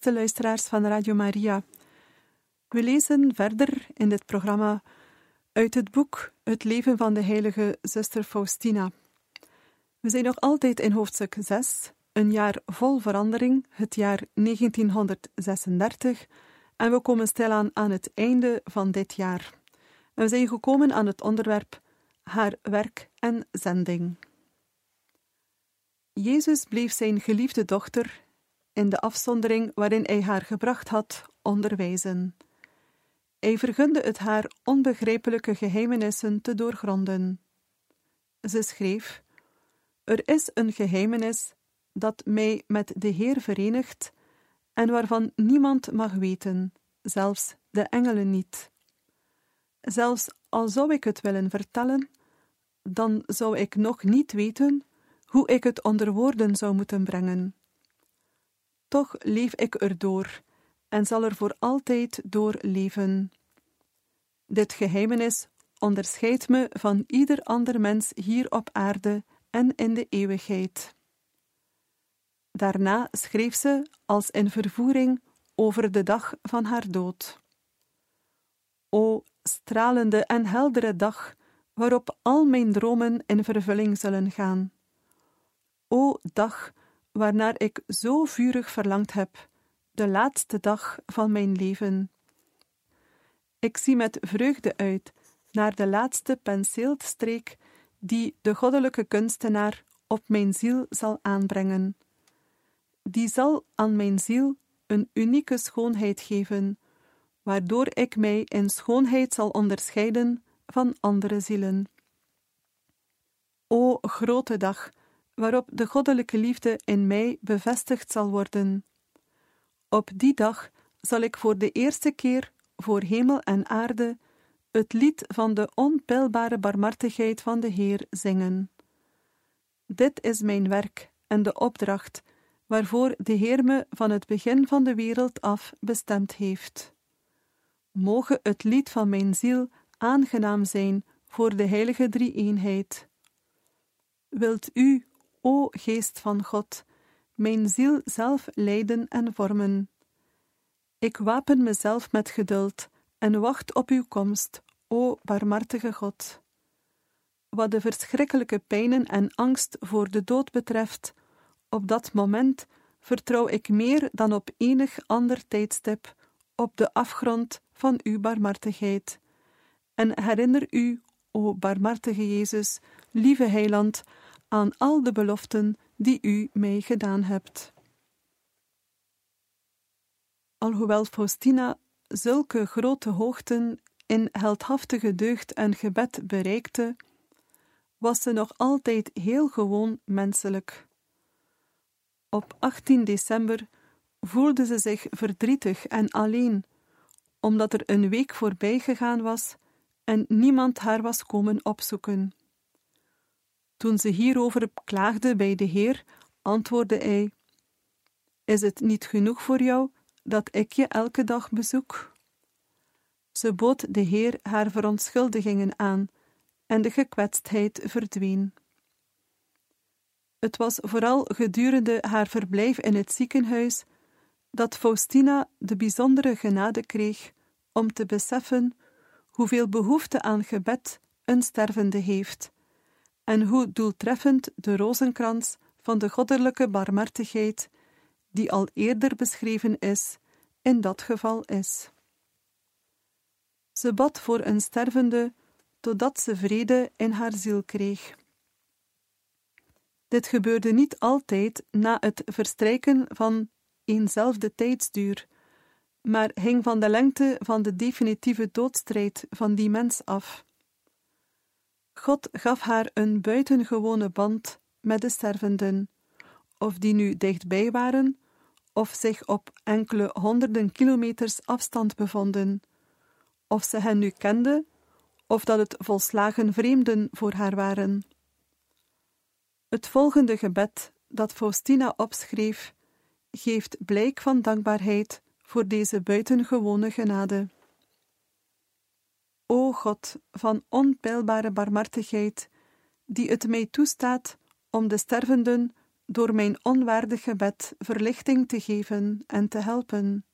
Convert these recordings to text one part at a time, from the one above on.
Beste luisteraars van Radio Maria. We lezen verder in dit programma uit het boek Het leven van de heilige zuster Faustina. We zijn nog altijd in hoofdstuk 6, een jaar vol verandering, het jaar 1936, en we komen stilaan aan het einde van dit jaar. we zijn gekomen aan het onderwerp haar werk en zending. Jezus bleef zijn geliefde dochter in de afzondering waarin hij haar gebracht had, onderwijzen. Hij vergunde het haar onbegrijpelijke geheimenissen te doorgronden. Ze schreef: Er is een geheimenis dat mij met de Heer verenigt en waarvan niemand mag weten, zelfs de engelen niet. Zelfs al zou ik het willen vertellen, dan zou ik nog niet weten hoe ik het onder woorden zou moeten brengen. Toch leef ik erdoor en zal er voor altijd door leven. Dit geheimenis onderscheidt me van ieder ander mens hier op aarde en in de eeuwigheid. Daarna schreef ze als in vervoering over de dag van haar dood. O stralende en heldere dag, waarop al mijn dromen in vervulling zullen gaan. O dag waarnaar ik zo vurig verlangd heb, de laatste dag van mijn leven. Ik zie met vreugde uit naar de laatste penseelstreek die de goddelijke kunstenaar op mijn ziel zal aanbrengen. Die zal aan mijn ziel een unieke schoonheid geven, waardoor ik mij in schoonheid zal onderscheiden van andere zielen. O grote dag, waarop de goddelijke liefde in mij bevestigd zal worden. Op die dag zal ik voor de eerste keer voor hemel en aarde het lied van de onpeilbare barmhartigheid van de Heer zingen. Dit is mijn werk en de opdracht waarvoor de Heer me van het begin van de wereld af bestemd heeft. Moge het lied van mijn ziel aangenaam zijn voor de heilige drie-eenheid. Wilt u, O Geest van God, mijn ziel zelf leiden en vormen. Ik wapen mezelf met geduld en wacht op uw komst, o barmhartige God. Wat de verschrikkelijke pijnen en angst voor de dood betreft, op dat moment vertrouw ik meer dan op enig ander tijdstip op de afgrond van uw barmhartigheid. En herinner u, o barmhartige Jezus, lieve Heiland, aan al de beloften die u mij gedaan hebt. Alhoewel Faustina zulke grote hoogten in heldhaftige deugd en gebed bereikte, was ze nog altijd heel gewoon menselijk. Op 18 december voelde ze zich verdrietig en alleen, omdat er een week voorbij gegaan was en niemand haar was komen opzoeken. Toen ze hierover klaagde bij de Heer, antwoordde hij: Is het niet genoeg voor jou dat ik je elke dag bezoek? Ze bood de Heer haar verontschuldigingen aan en de gekwetstheid verdween. Het was vooral gedurende haar verblijf in het ziekenhuis dat Faustina de bijzondere genade kreeg om te beseffen hoeveel behoefte aan gebed een stervende heeft en hoe doeltreffend de rozenkrans van de goddelijke barmhartigheid, die al eerder beschreven is, in dat geval is. Ze bad voor een stervende, totdat ze vrede in haar ziel kreeg. Dit gebeurde niet altijd na het verstrijken van eenzelfde tijdsduur, maar hing van de lengte van de definitieve doodstrijd van die mens af. God gaf haar een buitengewone band met de stervenden, of die nu dichtbij waren, of zich op enkele honderden kilometers afstand bevonden, of ze hen nu kende, of dat het volslagen vreemden voor haar waren. Het volgende gebed dat Faustina opschreef, geeft blijk van dankbaarheid voor deze buitengewone genade. O God van onpeilbare barmhartigheid, die het mij toestaat om de stervenden door mijn onwaardig gebed verlichting te geven en te helpen.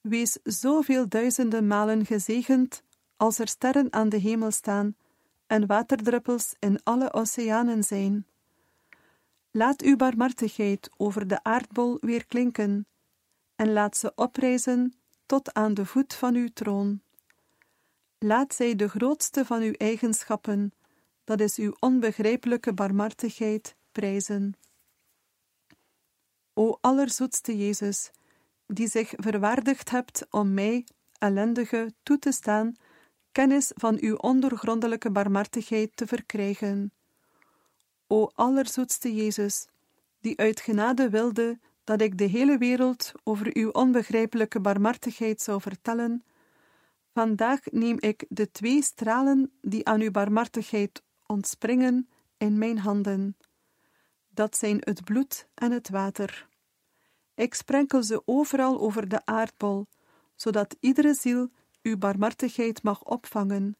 Wees zoveel duizenden malen gezegend als er sterren aan de hemel staan en waterdruppels in alle oceanen zijn. Laat uw barmhartigheid over de aardbol weer klinken en laat ze oprijzen tot aan de voet van uw troon. Laat zij de grootste van uw eigenschappen, dat is uw onbegrijpelijke barmhartigheid, prijzen. O allerzoetste Jezus, die zich verwaardigd hebt om mij, ellendige, toe te staan, kennis van uw ondoorgrondelijke barmhartigheid te verkrijgen. O allerzoetste Jezus, die uit genade wilde dat ik de hele wereld over uw onbegrijpelijke barmhartigheid zou vertellen, vandaag neem ik de twee stralen die aan uw barmhartigheid ontspringen in mijn handen. Dat zijn het bloed en het water. Ik sprenkel ze overal over de aardbol, zodat iedere ziel uw barmhartigheid mag opvangen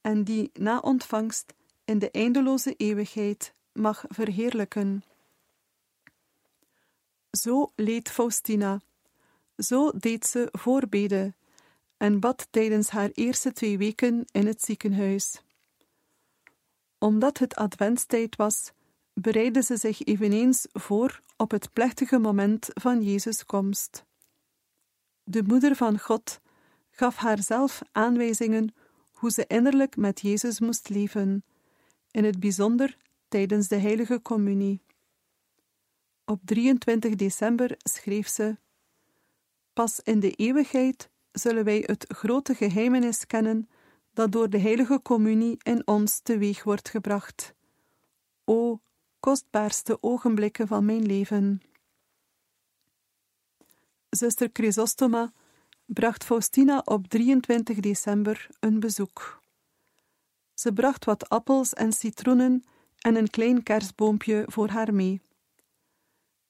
en die na ontvangst in de eindeloze eeuwigheid mag verheerlijken. Zo leed Faustina, zo deed ze voorbeden en bad tijdens haar eerste twee weken in het ziekenhuis. Omdat het adventstijd was, bereidde ze zich eveneens voor op het plechtige moment van Jezus' komst. De moeder van God gaf haar zelf aanwijzingen hoe ze innerlijk met Jezus moest leven, in het bijzonder tijdens de heilige communie. Op 23 december schreef ze: Pas in de eeuwigheid zullen wij het grote geheimenis kennen dat door de heilige communie in ons teweeg wordt gebracht. O kostbaarste ogenblikken van mijn leven. Zuster Chrysostoma bracht Faustina op 23 december een bezoek. Ze bracht wat appels en citroenen en een klein kerstboompje voor haar mee.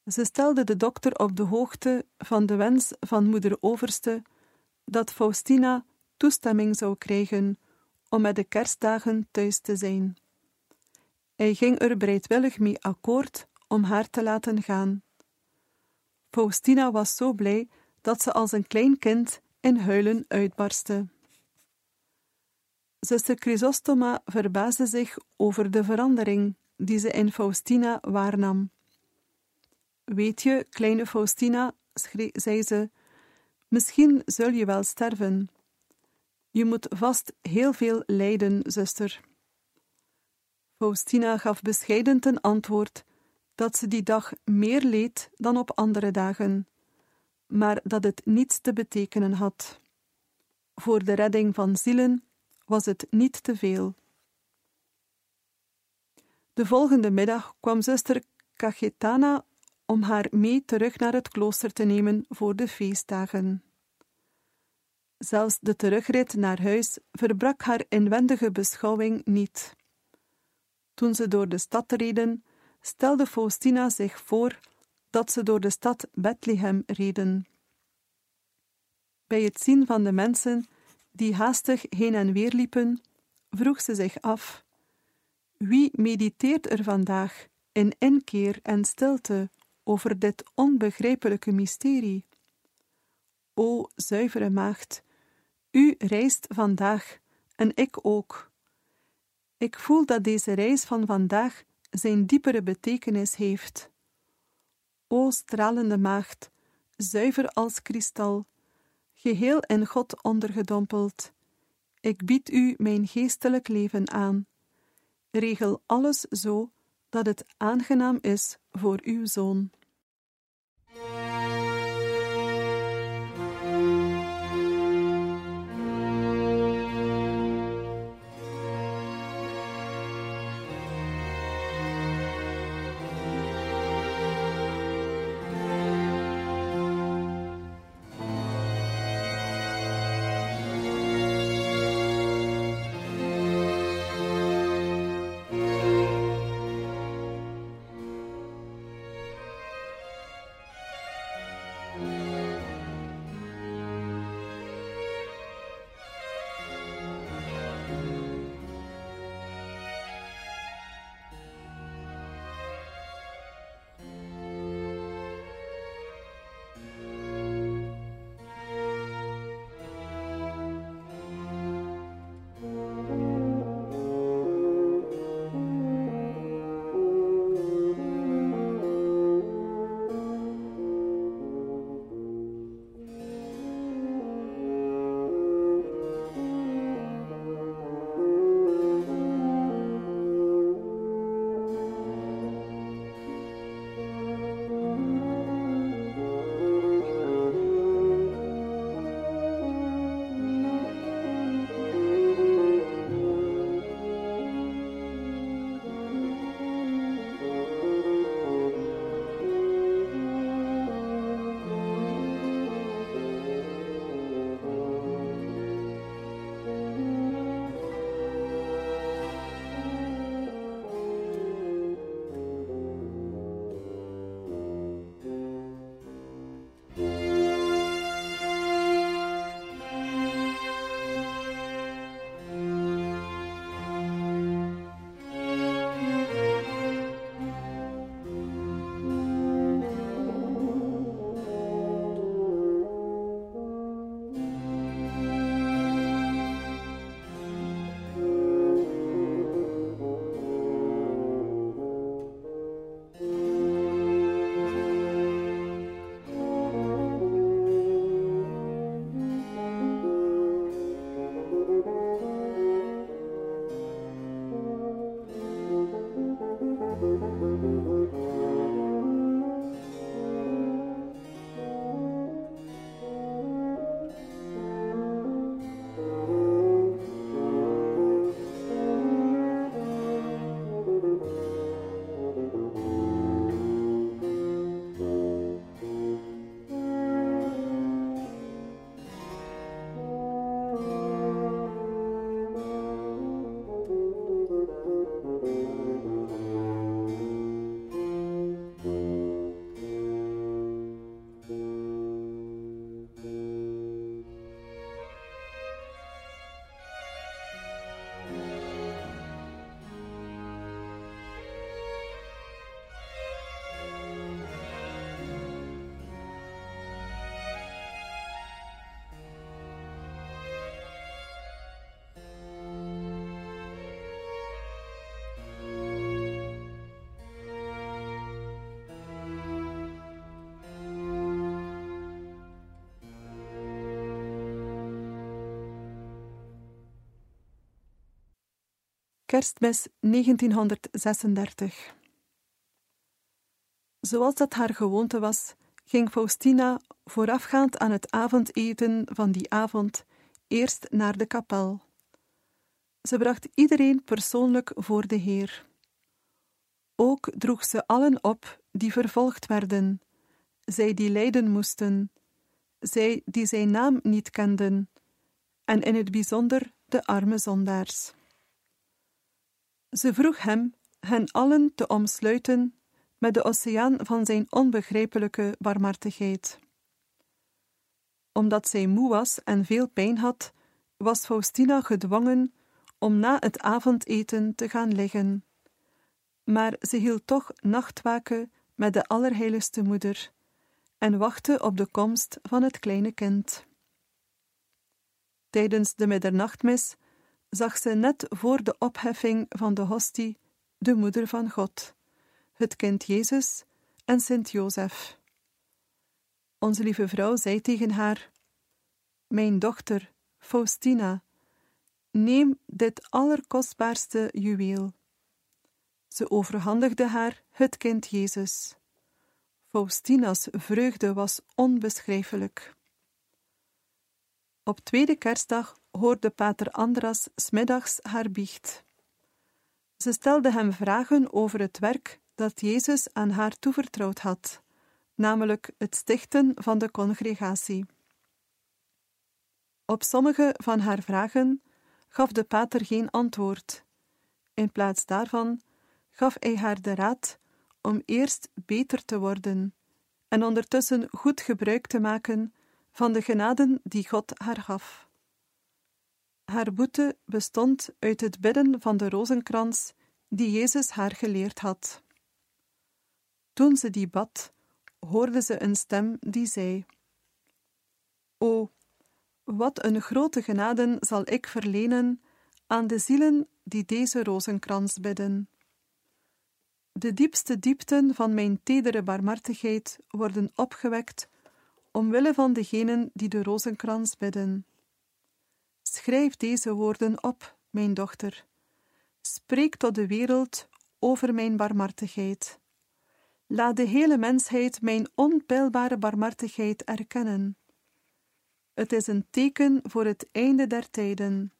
Ze stelde de dokter op de hoogte van de wens van moeder Overste dat Faustina toestemming zou krijgen om met de kerstdagen thuis te zijn. Hij ging er bereidwillig mee akkoord om haar te laten gaan. Faustina was zo blij dat ze als een klein kind in huilen uitbarstte. Zuster Chrysostoma verbaasde zich over de verandering die ze in Faustina waarnam. Weet je, kleine Faustina, zei ze, misschien zul je wel sterven. Je moet vast heel veel lijden, zuster. Faustina gaf bescheiden ten antwoord dat ze die dag meer leed dan op andere dagen, maar dat het niets te betekenen had. Voor de redding van zielen was het niet te veel. De volgende middag kwam zuster Cachetana om haar mee terug naar het klooster te nemen voor de feestdagen. Zelfs de terugrit naar huis verbrak haar inwendige beschouwing niet. Toen ze door de stad reden, stelde Faustina zich voor dat ze door de stad Bethlehem reden. Bij het zien van de mensen die haastig heen en weer liepen, vroeg ze zich af: wie mediteert er vandaag in inkeer en stilte over dit onbegrijpelijke mysterie? O zuivere maagd, u reist vandaag en ik ook. Ik voel dat deze reis van vandaag zijn diepere betekenis heeft. O stralende maagd, zuiver als kristal, geheel in God ondergedompeld, ik bied u mijn geestelijk leven aan. Regel alles zo dat het aangenaam is voor uw zoon. Kerstmis 1936. Zoals dat haar gewoonte was, ging Faustina voorafgaand aan het avondeten van die avond eerst naar de kapel. Ze bracht iedereen persoonlijk voor de Heer. Ook droeg ze allen op die vervolgd werden, zij die lijden moesten, zij die zijn naam niet kenden, en in het bijzonder de arme zondaars. Ze vroeg hem hen allen te omsluiten met de oceaan van zijn onbegrijpelijke barmhartigheid. Omdat zij moe was en veel pijn had, was Faustina gedwongen om na het avondeten te gaan liggen. Maar ze hield toch nachtwaken met de Allerheiligste Moeder en wachtte op de komst van het kleine kind. Tijdens de middernachtmis zag ze net voor de opheffing van de hostie de Moeder van God, het kind Jezus en Sint Jozef. Onze lieve vrouw zei tegen haar: Mijn dochter, Faustina, neem dit allerkostbaarste juweel. Ze overhandigde haar het kind Jezus. Faustina's vreugde was onbeschrijfelijk. Op tweede kerstdag hoorde pater Andras smiddags haar biecht. Ze stelde hem vragen over het werk dat Jezus aan haar toevertrouwd had, namelijk het stichten van de congregatie. Op sommige van haar vragen gaf de pater geen antwoord. In plaats daarvan gaf hij haar de raad om eerst beter te worden en ondertussen goed gebruik te maken van de genaden die God haar gaf. Haar boete bestond uit het bidden van de rozenkrans die Jezus haar geleerd had. Toen ze die bad, hoorde ze een stem die zei: O, wat een grote genade zal ik verlenen aan de zielen die deze rozenkrans bidden. De diepste diepten van mijn tedere barmhartigheid worden opgewekt omwille van degenen die de rozenkrans bidden. Schrijf deze woorden op, mijn dochter. Spreek tot de wereld over mijn barmhartigheid. Laat de hele mensheid mijn onpeilbare barmhartigheid erkennen. Het is een teken voor het einde der tijden.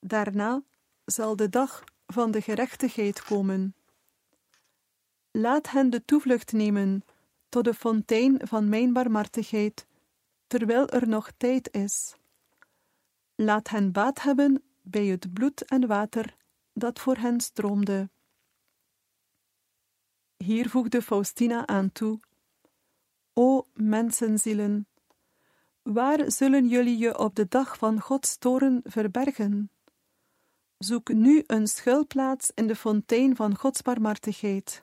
Daarna zal de dag van de gerechtigheid komen. Laat hen de toevlucht nemen tot de fontein van mijn barmhartigheid, terwijl er nog tijd is. Laat hen baat hebben bij het bloed en water dat voor hen stroomde. Hier voegde Faustina aan toe: O mensenzielen, waar zullen jullie je op de dag van Gods toren verbergen? Zoek nu een schuilplaats in de fontein van Gods barmhartigheid.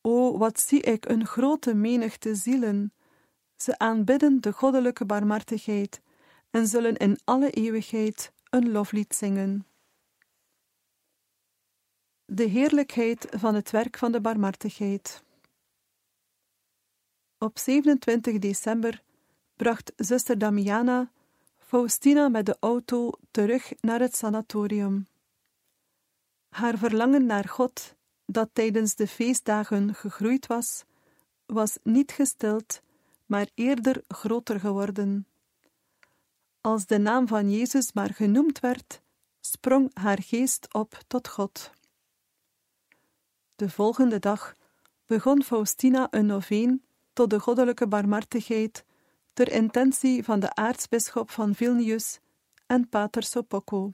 O, wat zie ik een grote menigte zielen! Ze aanbidden de goddelijke barmhartigheid en zullen in alle eeuwigheid een loflied zingen. De heerlijkheid van het werk van de barmhartigheid. Op 27 december bracht zuster Damiana Faustina met de auto terug naar het sanatorium. Haar verlangen naar God dat tijdens de feestdagen gegroeid was, was niet gestild, maar eerder groter geworden. Als de naam van Jezus maar genoemd werd, sprong haar geest op tot God. De volgende dag begon Faustina een noveen tot de goddelijke barmhartigheid ter intentie van de aartsbisschop van Vilnius en pater Sopocco.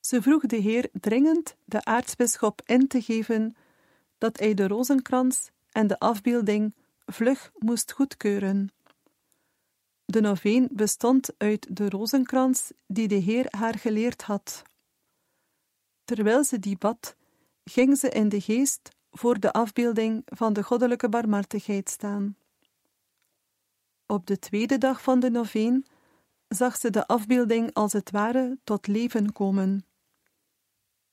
Ze vroeg de Heer dringend de aartsbisschop in te geven dat hij de rozenkrans en de afbeelding vlug moest goedkeuren. De noveen bestond uit de rozenkrans die de Heer haar geleerd had. Terwijl ze die bad, ging ze in de geest voor de afbeelding van de goddelijke barmhartigheid staan. Op de tweede dag van de noveen zag ze de afbeelding als het ware tot leven komen.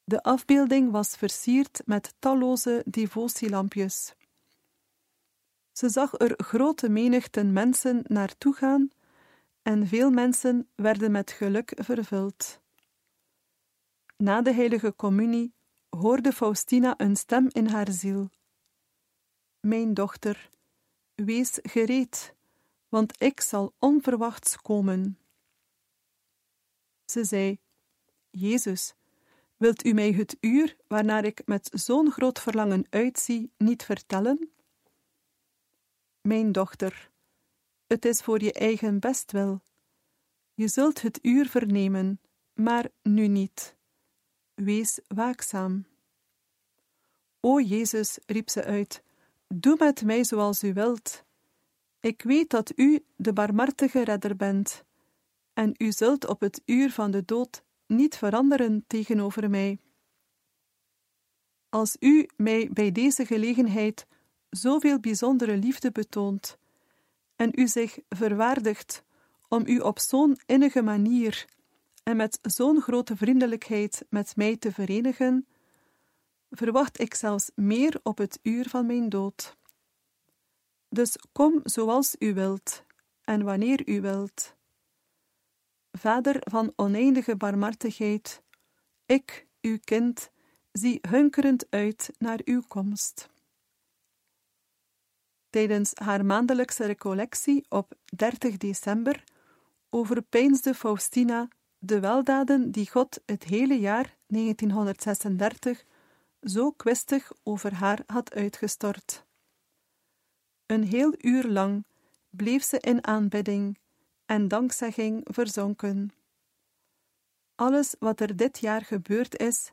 De afbeelding was versierd met talloze devotielampjes. Ze zag er grote menigten mensen naartoe gaan en veel mensen werden met geluk vervuld. Na de heilige communie hoorde Faustina een stem in haar ziel. Mijn dochter, wees gereed, want ik zal onverwachts komen. Ze zei: Jezus, wilt u mij het uur waarnaar ik met zo'n groot verlangen uitzie niet vertellen? Mijn dochter, het is voor je eigen bestwil. Je zult het uur vernemen, maar nu niet. Wees waakzaam. O Jezus, riep ze uit, doe met mij zoals u wilt. Ik weet dat u de barmhartige redder bent, en u zult op het uur van de dood niet veranderen tegenover mij. Als u mij bij deze gelegenheid zoveel bijzondere liefde betoont, en u zich verwaardigt om u op zo'n innige manier en met zo'n grote vriendelijkheid met mij te verenigen, verwacht ik zelfs meer op het uur van mijn dood. Dus kom zoals u wilt en wanneer u wilt. Vader van oneindige barmhartigheid, ik, uw kind, zie hunkerend uit naar uw komst. Tijdens haar maandelijkse recollectie op 30 december overpeinsde Faustina de weldaden die God het hele jaar 1936 zo kwistig over haar had uitgestort. Een heel uur lang bleef ze in aanbidding en dankzegging verzonken. Alles wat er dit jaar gebeurd is,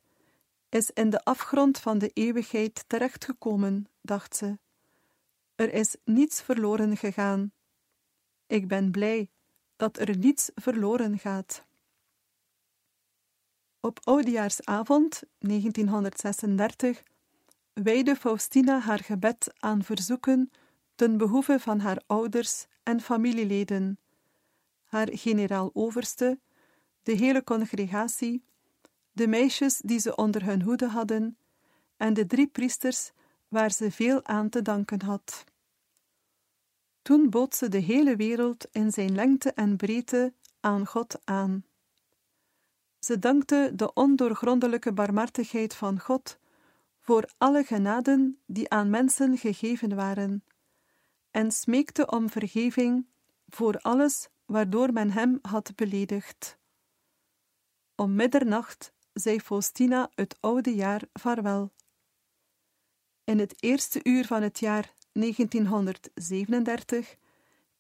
is in de afgrond van de eeuwigheid terechtgekomen, dacht ze. Er is niets verloren gegaan. Ik ben blij dat er niets verloren gaat. Op oudejaarsavond 1936 wijde Faustina haar gebed aan verzoeken ten behoeve van haar ouders en familieleden, haar generaal-overste, de hele congregatie, de meisjes die ze onder hun hoede hadden en de drie priesters waar ze veel aan te danken had. Toen bood ze de hele wereld in zijn lengte en breedte aan God aan. Ze dankte de ondoorgrondelijke barmhartigheid van God voor alle genaden die aan mensen gegeven waren, en smeekte om vergeving voor alles waardoor men hem had beledigd. Om middernacht zei Faustina het oude jaar vaarwel. In het eerste uur van het jaar 1937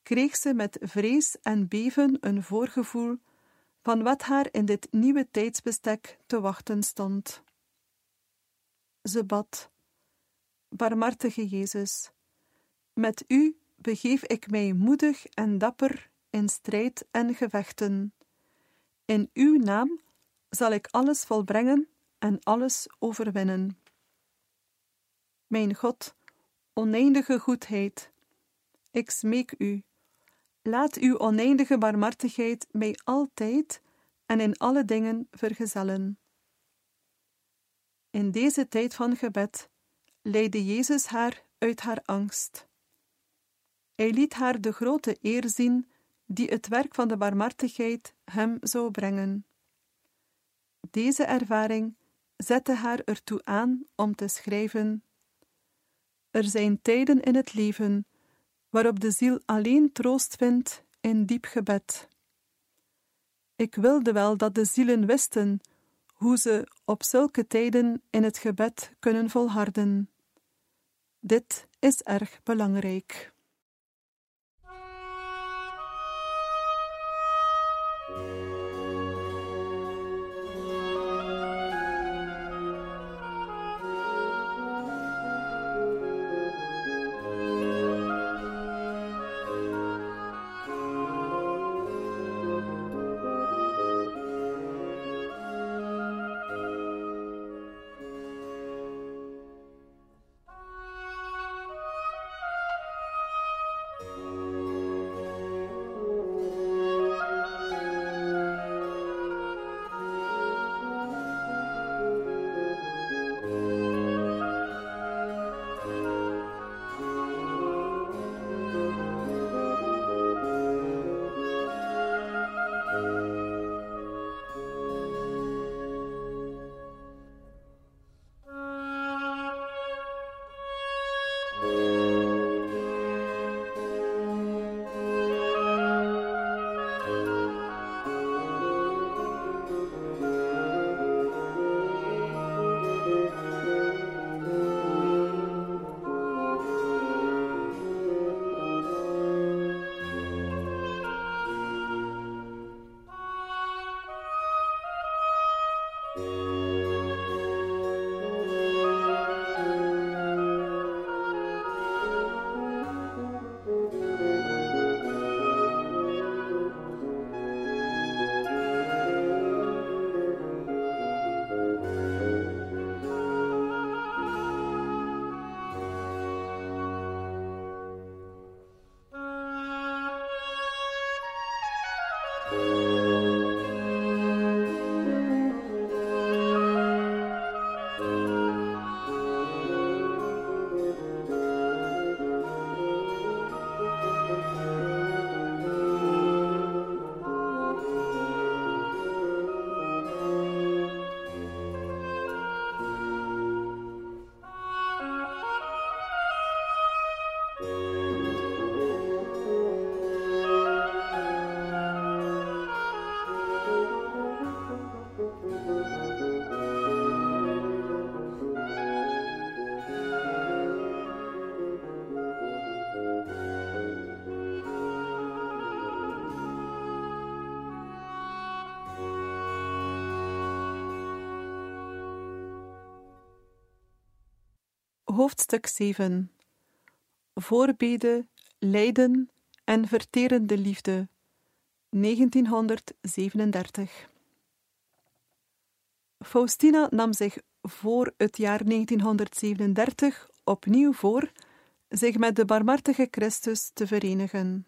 kreeg ze met vrees en beven een voorgevoel van wat haar in dit nieuwe tijdsbestek te wachten stond. Ze bad: Barmhartige Jezus, met u begeef ik mij moedig en dapper in strijd en gevechten. In uw naam zal ik alles volbrengen en alles overwinnen. Mijn God, oneindige goedheid, ik smeek u, laat uw oneindige barmhartigheid mij altijd en in alle dingen vergezellen. In deze tijd van gebed leidde Jezus haar uit haar angst. Hij liet haar de grote eer zien die het werk van de barmhartigheid hem zou brengen. Deze ervaring zette haar ertoe aan om te schrijven: Er zijn tijden in het leven waarop de ziel alleen troost vindt in diep gebed. Ik wilde wel dat de zielen wisten hoe ze op zulke tijden in het gebed kunnen volharden. Dit is erg belangrijk. Hoofdstuk 7 Voorbede, lijden en verterende liefde 1937 Faustina nam zich voor het jaar 1937 opnieuw voor zich met de barmhartige Christus te verenigen.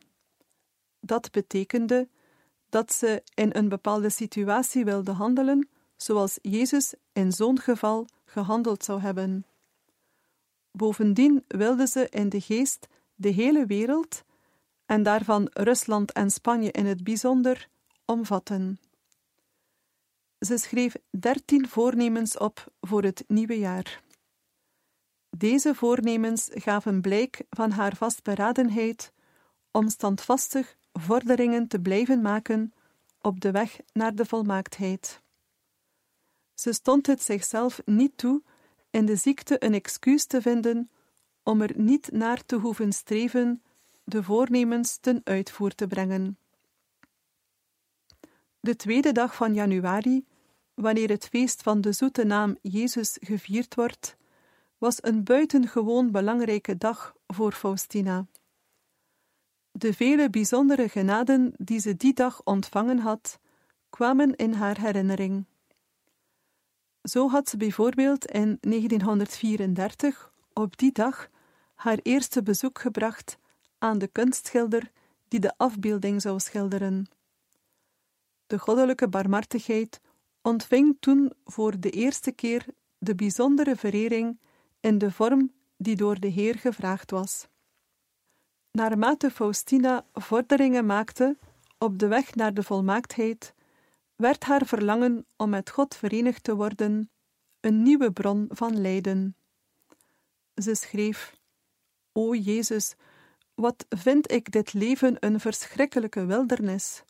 Dat betekende dat ze in een bepaalde situatie wilde handelen zoals Jezus in zo'n geval gehandeld zou hebben. Bovendien wilde ze in de geest de hele wereld, en daarvan Rusland en Spanje in het bijzonder, omvatten. Ze schreef dertien voornemens op voor het nieuwe jaar. Deze voornemens gaven blijk van haar vastberadenheid om standvastig vorderingen te blijven maken op de weg naar de volmaaktheid. Ze stond het zichzelf niet toe in de ziekte een excuus te vinden om er niet naar te hoeven streven de voornemens ten uitvoer te brengen. De tweede dag van januari, wanneer het feest van de zoete naam Jezus gevierd wordt, was een buitengewoon belangrijke dag voor Faustina. De vele bijzondere genaden die ze die dag ontvangen had, kwamen in haar herinnering. Zo had ze bijvoorbeeld in 1934 op die dag haar eerste bezoek gebracht aan de kunstschilder die de afbeelding zou schilderen. De goddelijke barmhartigheid ontving toen voor de eerste keer de bijzondere verering in de vorm die door de Heer gevraagd was. Naarmate Faustina vorderingen maakte op de weg naar de volmaaktheid, werd haar verlangen om met God verenigd te worden een nieuwe bron van lijden. Ze schreef: O Jezus, wat vind ik dit leven een verschrikkelijke wildernis.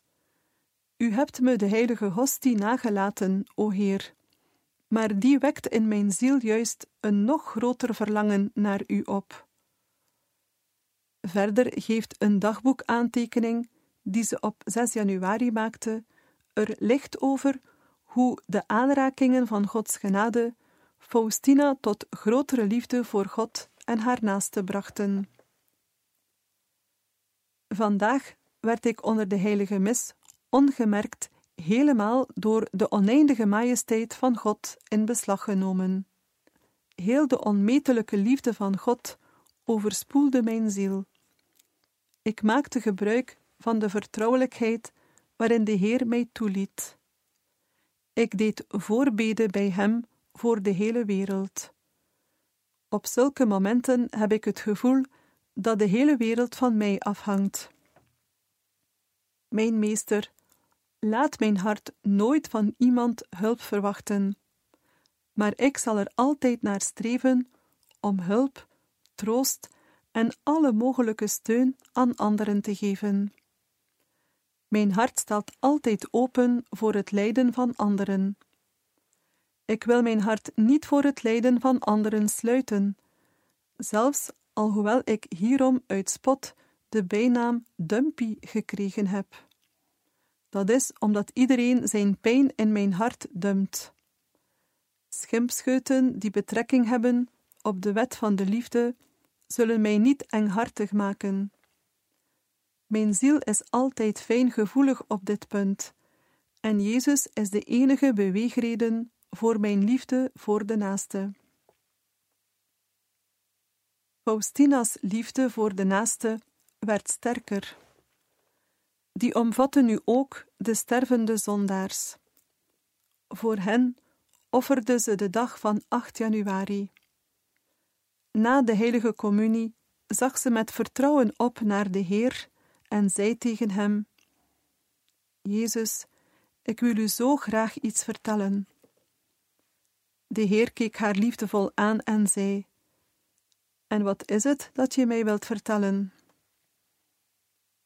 U hebt me de heilige hostie nagelaten, o Heer, maar die wekt in mijn ziel juist een nog groter verlangen naar u op. Verder geeft een dagboekaantekening die ze op 6 januari maakte er licht over hoe de aanrakingen van Gods genade Faustina tot grotere liefde voor God en haar naaste brachten. Vandaag werd ik onder de heilige mis ongemerkt helemaal door de oneindige majesteit van God in beslag genomen. Heel de onmetelijke liefde van God overspoelde mijn ziel. Ik maakte gebruik van de vertrouwelijkheid waarin de Heer mij toeliet. Ik deed voorbeden bij Hem voor de hele wereld. Op zulke momenten heb ik het gevoel dat de hele wereld van mij afhangt. Mijn meester, laat mijn hart nooit van iemand hulp verwachten, maar ik zal er altijd naar streven om hulp, troost en alle mogelijke steun aan anderen te geven. Mijn hart staat altijd open voor het lijden van anderen. Ik wil mijn hart niet voor het lijden van anderen sluiten, zelfs alhoewel ik hierom uit spot de bijnaam Dumpy gekregen heb. Dat is omdat iedereen zijn pijn in mijn hart dumpt. Schimpscheuten die betrekking hebben op de wet van de liefde zullen mij niet enghartig maken. Mijn ziel is altijd fijngevoelig op dit punt, en Jezus is de enige beweegreden voor mijn liefde voor de naaste. Faustina's liefde voor de naaste werd sterker. Die omvatte nu ook de stervende zondaars. Voor hen offerde ze de dag van 8 januari. Na de heilige communie zag ze met vertrouwen op naar de Heer en zei tegen hem: Jezus, ik wil u zo graag iets vertellen. De Heer keek haar liefdevol aan en zei: En wat is het dat je mij wilt vertellen?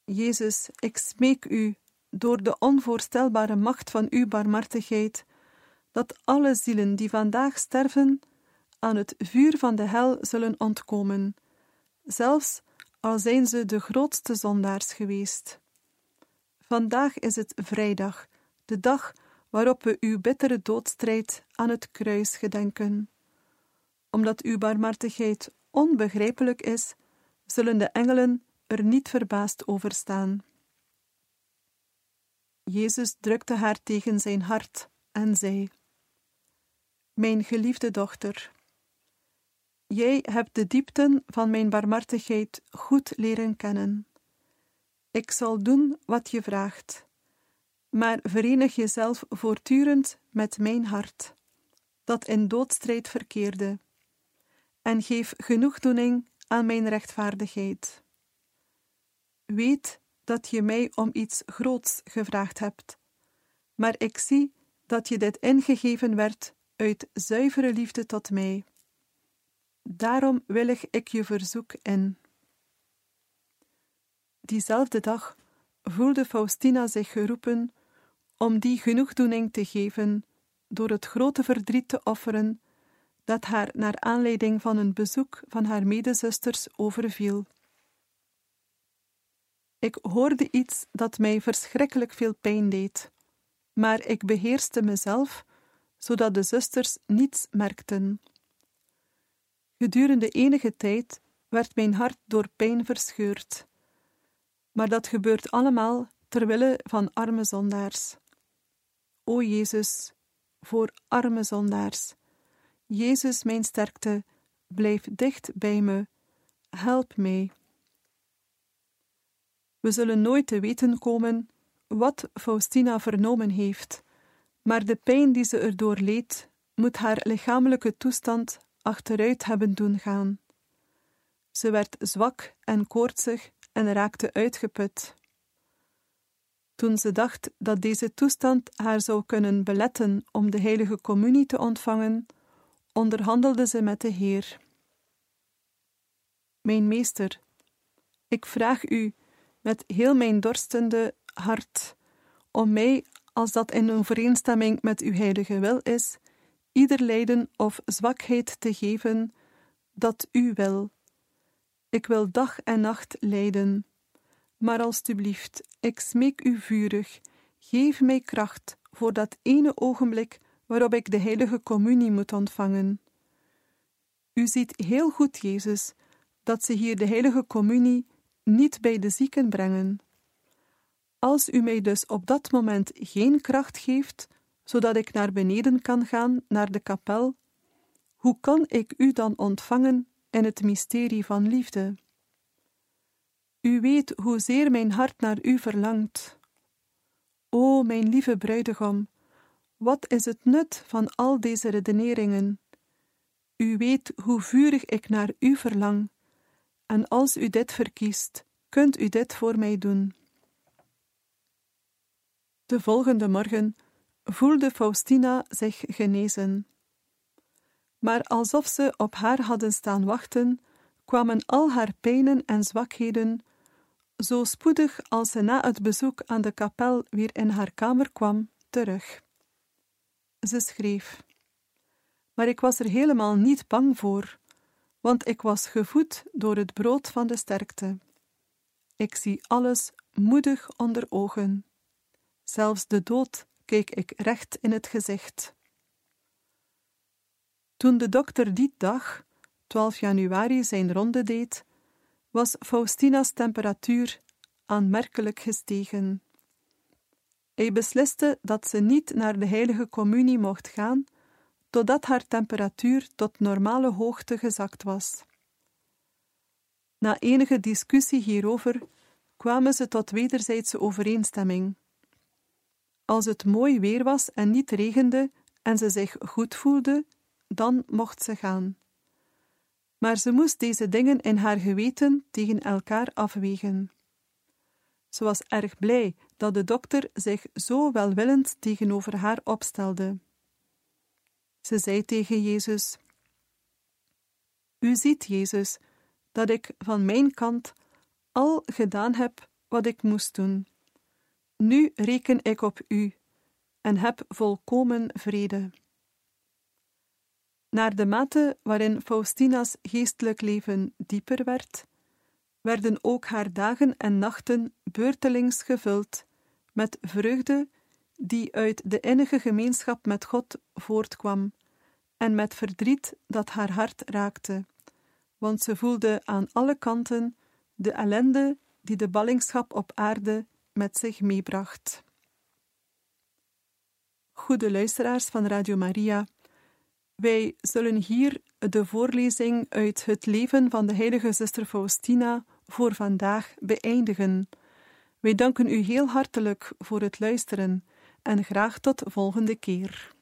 Jezus, ik smeek u, door de onvoorstelbare macht van uw barmhartigheid, dat alle zielen die vandaag sterven, aan het vuur van de hel zullen ontkomen, zelfs al zijn ze de grootste zondaars geweest. Vandaag is het vrijdag, de dag waarop we uw bittere doodstrijd aan het kruis gedenken. omdat uw barmhartigheid onbegrijpelijk is, zullen de engelen er niet verbaasd over staan. Jezus drukte haar tegen zijn hart en zei: Mijn geliefde dochter, jij hebt de diepten van mijn barmhartigheid goed leren kennen. Ik zal doen wat je vraagt, maar verenig jezelf voortdurend met mijn hart, dat in doodstrijd verkeerde, en geef genoegdoening aan mijn rechtvaardigheid. Weet dat je mij om iets groots gevraagd hebt, maar ik zie dat je dit ingegeven werd uit zuivere liefde tot mij. Daarom willig ik je verzoek in. Diezelfde dag voelde Faustina zich geroepen om die genoegdoening te geven door het grote verdriet te offeren dat haar naar aanleiding van een bezoek van haar medezusters overviel. Ik hoorde iets dat mij verschrikkelijk veel pijn deed, maar ik beheerste mezelf, zodat de zusters niets merkten. Gedurende enige tijd werd mijn hart door pijn verscheurd, maar dat gebeurt allemaal ter wille van arme zondaars. O Jezus, voor arme zondaars, Jezus mijn sterkte, blijf dicht bij me, help mij. We zullen nooit te weten komen wat Faustina vernomen heeft, maar de pijn die ze erdoor leed, moet haar lichamelijke toestand achteruit hebben doen gaan. Ze werd zwak en koortsig en raakte uitgeput. Toen ze dacht dat deze toestand haar zou kunnen beletten om de heilige communie te ontvangen, onderhandelde ze met de Heer. Mijn meester, ik vraag u met heel mijn dorstende hart om mij, als dat in overeenstemming met uw heilige wil is, ieder lijden of zwakheid te geven dat u wil. Ik wil dag en nacht lijden. Maar alstublieft, ik smeek u vurig, geef mij kracht voor dat ene ogenblik waarop ik de heilige communie moet ontvangen. U ziet heel goed, Jezus, dat ze hier de heilige communie niet bij de zieken brengen. Als u mij dus op dat moment geen kracht geeft, zodat ik naar beneden kan gaan, naar de kapel, hoe kan ik u dan ontvangen in het mysterie van liefde? U weet hoezeer mijn hart naar u verlangt. O, mijn lieve bruidegom, wat is het nut van al deze redeneringen? U weet hoe vurig ik naar u verlang, en als u dit verkiest, kunt u dit voor mij doen. De volgende morgen voelde Faustina zich genezen. Maar alsof ze op haar hadden staan wachten, kwamen al haar pijnen en zwakheden zo spoedig als ze na het bezoek aan de kapel weer in haar kamer kwam, terug. Ze schreef: Maar ik was er helemaal niet bang voor, want ik was gevoed door het brood van de sterkte. Ik zie alles moedig onder ogen. Zelfs de dood keek ik recht in het gezicht. Toen de dokter die dag, 12 januari, zijn ronde deed, was Faustina's temperatuur aanmerkelijk gestegen. Hij besliste dat ze niet naar de heilige communie mocht gaan, totdat haar temperatuur tot normale hoogte gezakt was. Na enige discussie hierover kwamen ze tot wederzijdse overeenstemming. Als het mooi weer was en niet regende en ze zich goed voelde, dan mocht ze gaan. Maar ze moest deze dingen in haar geweten tegen elkaar afwegen. Ze was erg blij dat de dokter zich zo welwillend tegenover haar opstelde. Ze zei tegen Jezus: U ziet, Jezus, dat ik van mijn kant al gedaan heb wat ik moest doen. Nu reken ik op u en heb volkomen vrede. Naar de mate waarin Faustina's geestelijk leven dieper werd, werden ook haar dagen en nachten beurtelings gevuld met vreugde die uit de innige gemeenschap met God voortkwam en met verdriet dat haar hart raakte, want ze voelde aan alle kanten de ellende die de ballingschap op aarde met zich meebracht. Goede luisteraars van Radio Maria, wij zullen hier de voorlezing uit het leven van de heilige zuster Faustina voor vandaag beëindigen. Wij danken u heel hartelijk voor het luisteren en graag tot volgende keer.